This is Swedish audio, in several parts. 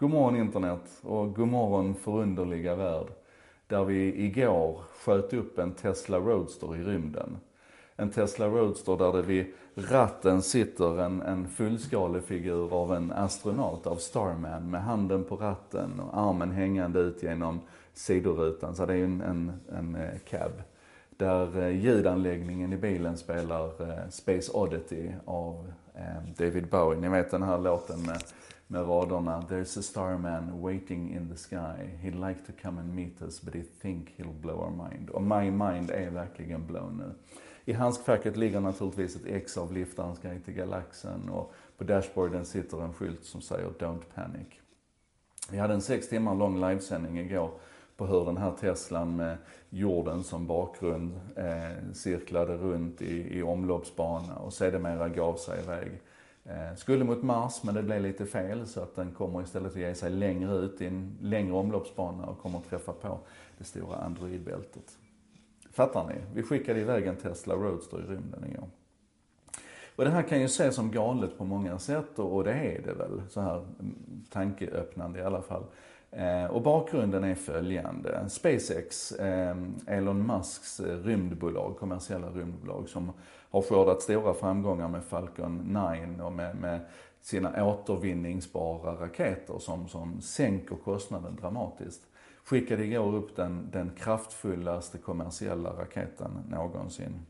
God morgon internet och god morgon förunderliga värld. Där vi igår sköt upp en Tesla Roadster i rymden. En Tesla Roadster där det vid ratten sitter en, en fullskalig figur av en astronaut, av Starman, med handen på ratten och armen hängande ut genom sidorutan. Så det är ju en, en, en eh, cab. Där eh, ljudanläggningen i bilen spelar eh, Space Oddity av David Bowie. Ni vet den här låten med med raderna “There's a starman waiting in the sky. He'd like to come and meet us but he think he'll blow our mind”. Och my mind är verkligen blown nu. I handskfacket ligger naturligtvis ett ex av liftarens guide till galaxen och på dashboarden sitter en skylt som säger “Don't panic”. Vi hade en sex timmar lång livesändning igår på hur den här Teslan med jorden som bakgrund eh, cirklade runt i, i omloppsbana och sedermera gav sig iväg Eh, skulle mot Mars, men det blev lite fel så att den kommer istället att ge sig längre ut i en längre omloppsbana och kommer att träffa på det stora Androidbältet. Fattar ni? Vi skickade iväg en Tesla Roadster i rymden igår. Och det här kan ju ses som galet på många sätt och det är det väl, så här mm, tankeöppnande i alla fall. Eh, och bakgrunden är följande. SpaceX, eh, Elon Musks eh, rymdbolag, kommersiella rymdbolag som har skördat stora framgångar med Falcon 9 och med, med sina återvinningsbara raketer som, som sänker kostnaden dramatiskt. Skickade igår upp den, den kraftfullaste kommersiella raketen någonsin.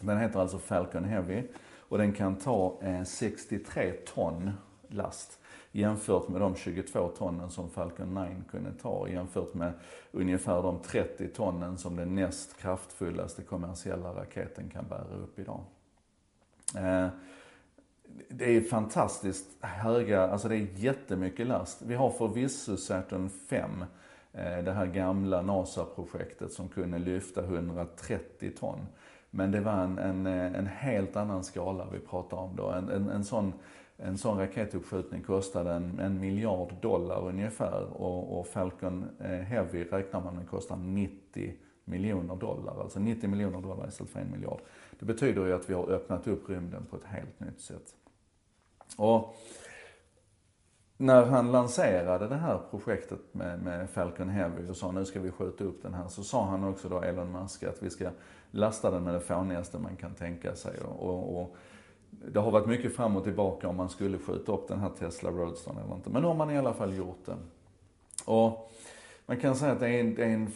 Den heter alltså Falcon Heavy och den kan ta 63 ton last jämfört med de 22 tonnen som Falcon 9 kunde ta jämfört med ungefär de 30 tonnen som den näst kraftfullaste kommersiella raketen kan bära upp idag. Eh, det är fantastiskt höga, alltså det är jättemycket last. Vi har förvisso Saturn 5, eh, det här gamla NASA-projektet som kunde lyfta 130 ton. Men det var en, en, eh, en helt annan skala vi pratar om då. En, en, en sån en sån raketuppskjutning kostade en, en miljard dollar ungefär och, och Falcon eh, Heavy räknar man med kostar 90 miljoner dollar. Alltså 90 miljoner dollar istället för en miljard. Det betyder ju att vi har öppnat upp rymden på ett helt nytt sätt. Och när han lanserade det här projektet med, med Falcon Heavy och sa nu ska vi skjuta upp den här, så sa han också då Elon Musk att vi ska lasta den med det fånigaste man kan tänka sig. Och, och det har varit mycket fram och tillbaka om man skulle skjuta upp den här Tesla Roadstern eller inte. Men nu har man i alla fall gjort det. Och man kan säga att det är en, det är en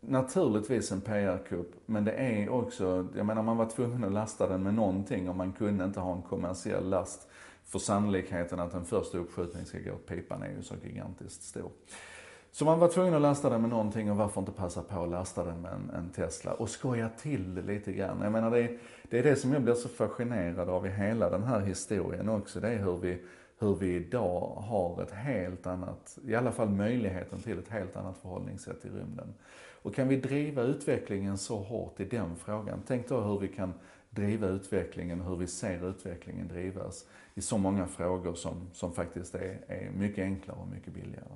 naturligtvis en PR-kupp, men det är också, jag menar man var tvungen att lasta den med någonting och man kunde inte ha en kommersiell last. För sannolikheten att en första uppskjutning ska gå åt pipan är ju så gigantiskt stor. Så man var tvungen att lasta den med någonting och varför inte passa på att lasta den med en, en Tesla och skoja till det lite grann. Jag menar det är, det är det som jag blir så fascinerad av i hela den här historien också. Det är hur vi, hur vi idag har ett helt annat, i alla fall möjligheten till ett helt annat förhållningssätt i rymden. Och kan vi driva utvecklingen så hårt i den frågan, tänk då hur vi kan driva utvecklingen, hur vi ser utvecklingen drivas i så många frågor som, som faktiskt är, är mycket enklare och mycket billigare.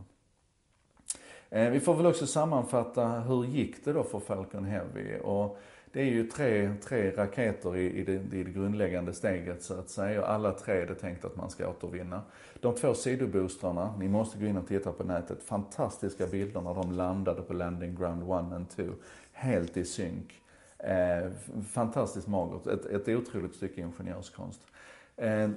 Eh, vi får väl också sammanfatta, hur gick det då för Falcon Heavy? Och det är ju tre, tre raketer i, i, det, i det grundläggande steget så att säga. Alla tre är det tänkt att man ska återvinna. De två sidoboostrarna, ni måste gå in och titta på nätet. Fantastiska bilder när de landade på landing ground 1 and 2. Helt i synk. Eh, fantastiskt magert. Ett, ett otroligt stycke ingenjörskonst. Eh,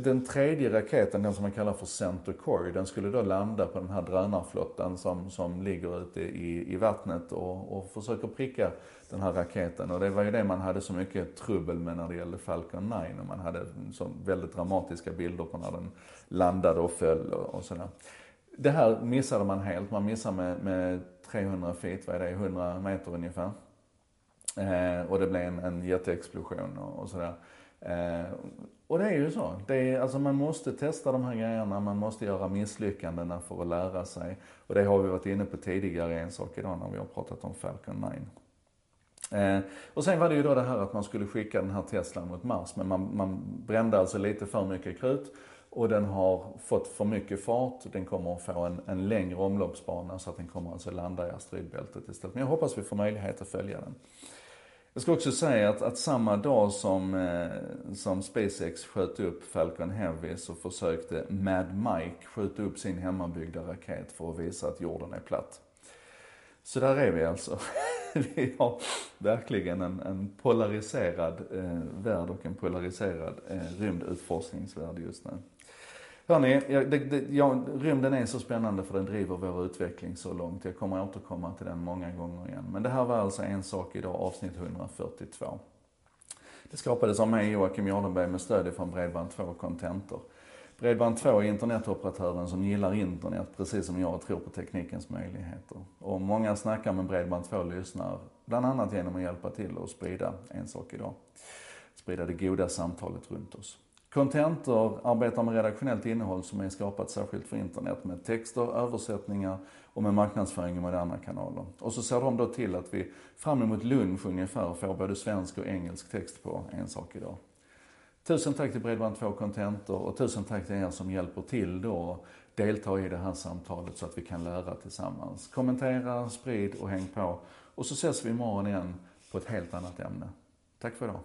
den tredje raketen, den som man kallar för Center Core, den skulle då landa på den här drönarflottan som, som ligger ute i, i vattnet och, och försöker pricka den här raketen. Och det var ju det man hade så mycket trubbel med när det gällde Falcon 9. Och man hade så väldigt dramatiska bilder på när den landade och föll och, och sådär. Det här missade man helt. Man missade med, med 300 feet, vad är det, 100 meter ungefär. Eh, och det blev en, en jätteexplosion och, och sådär. Eh, och det är ju så. Det är, alltså man måste testa de här grejerna, man måste göra misslyckandena för att lära sig. Och det har vi varit inne på tidigare en sak idag när vi har pratat om Falcon 9. Eh, och sen var det ju då det här att man skulle skicka den här Teslan mot Mars, men man, man brände alltså lite för mycket krut och den har fått för mycket fart. Den kommer att få en, en längre omloppsbana så att den kommer alltså landa i asteroidbältet istället. Men jag hoppas vi får möjlighet att följa den. Jag ska också säga att, att samma dag som, eh, som SpaceX sköt upp Falcon Heavy så försökte Mad Mike skjuta upp sin hemmabyggda raket för att visa att jorden är platt. Så där är vi alltså. vi har verkligen en, en polariserad eh, värld och en polariserad eh, rymdutforskningsvärld just nu. Hörni, jag, det, det, rymden är så spännande för den driver vår utveckling så långt. Jag kommer återkomma till den många gånger igen. Men det här var alltså En sak idag, avsnitt 142. Det skapades av mig, Joakim Jardenberg, med stöd från Bredband2 Contentor. Bredband2 är internetoperatören som gillar internet, precis som jag tror på teknikens möjligheter. Och många snackar med Bredband2 lyssnar, bland annat genom att hjälpa till att sprida En sak idag. Sprida det goda samtalet runt oss. Contentor arbetar med redaktionellt innehåll som är skapat särskilt för internet med texter, översättningar och med marknadsföring i moderna kanaler. Och så ser de då till att vi fram emot lunch ungefär får både svensk och engelsk text på En sak idag. Tusen tack till Bredband2 Contentor och tusen tack till er som hjälper till då och deltar i det här samtalet så att vi kan lära tillsammans. Kommentera, sprid och häng på. Och så ses vi imorgon igen på ett helt annat ämne. Tack för idag.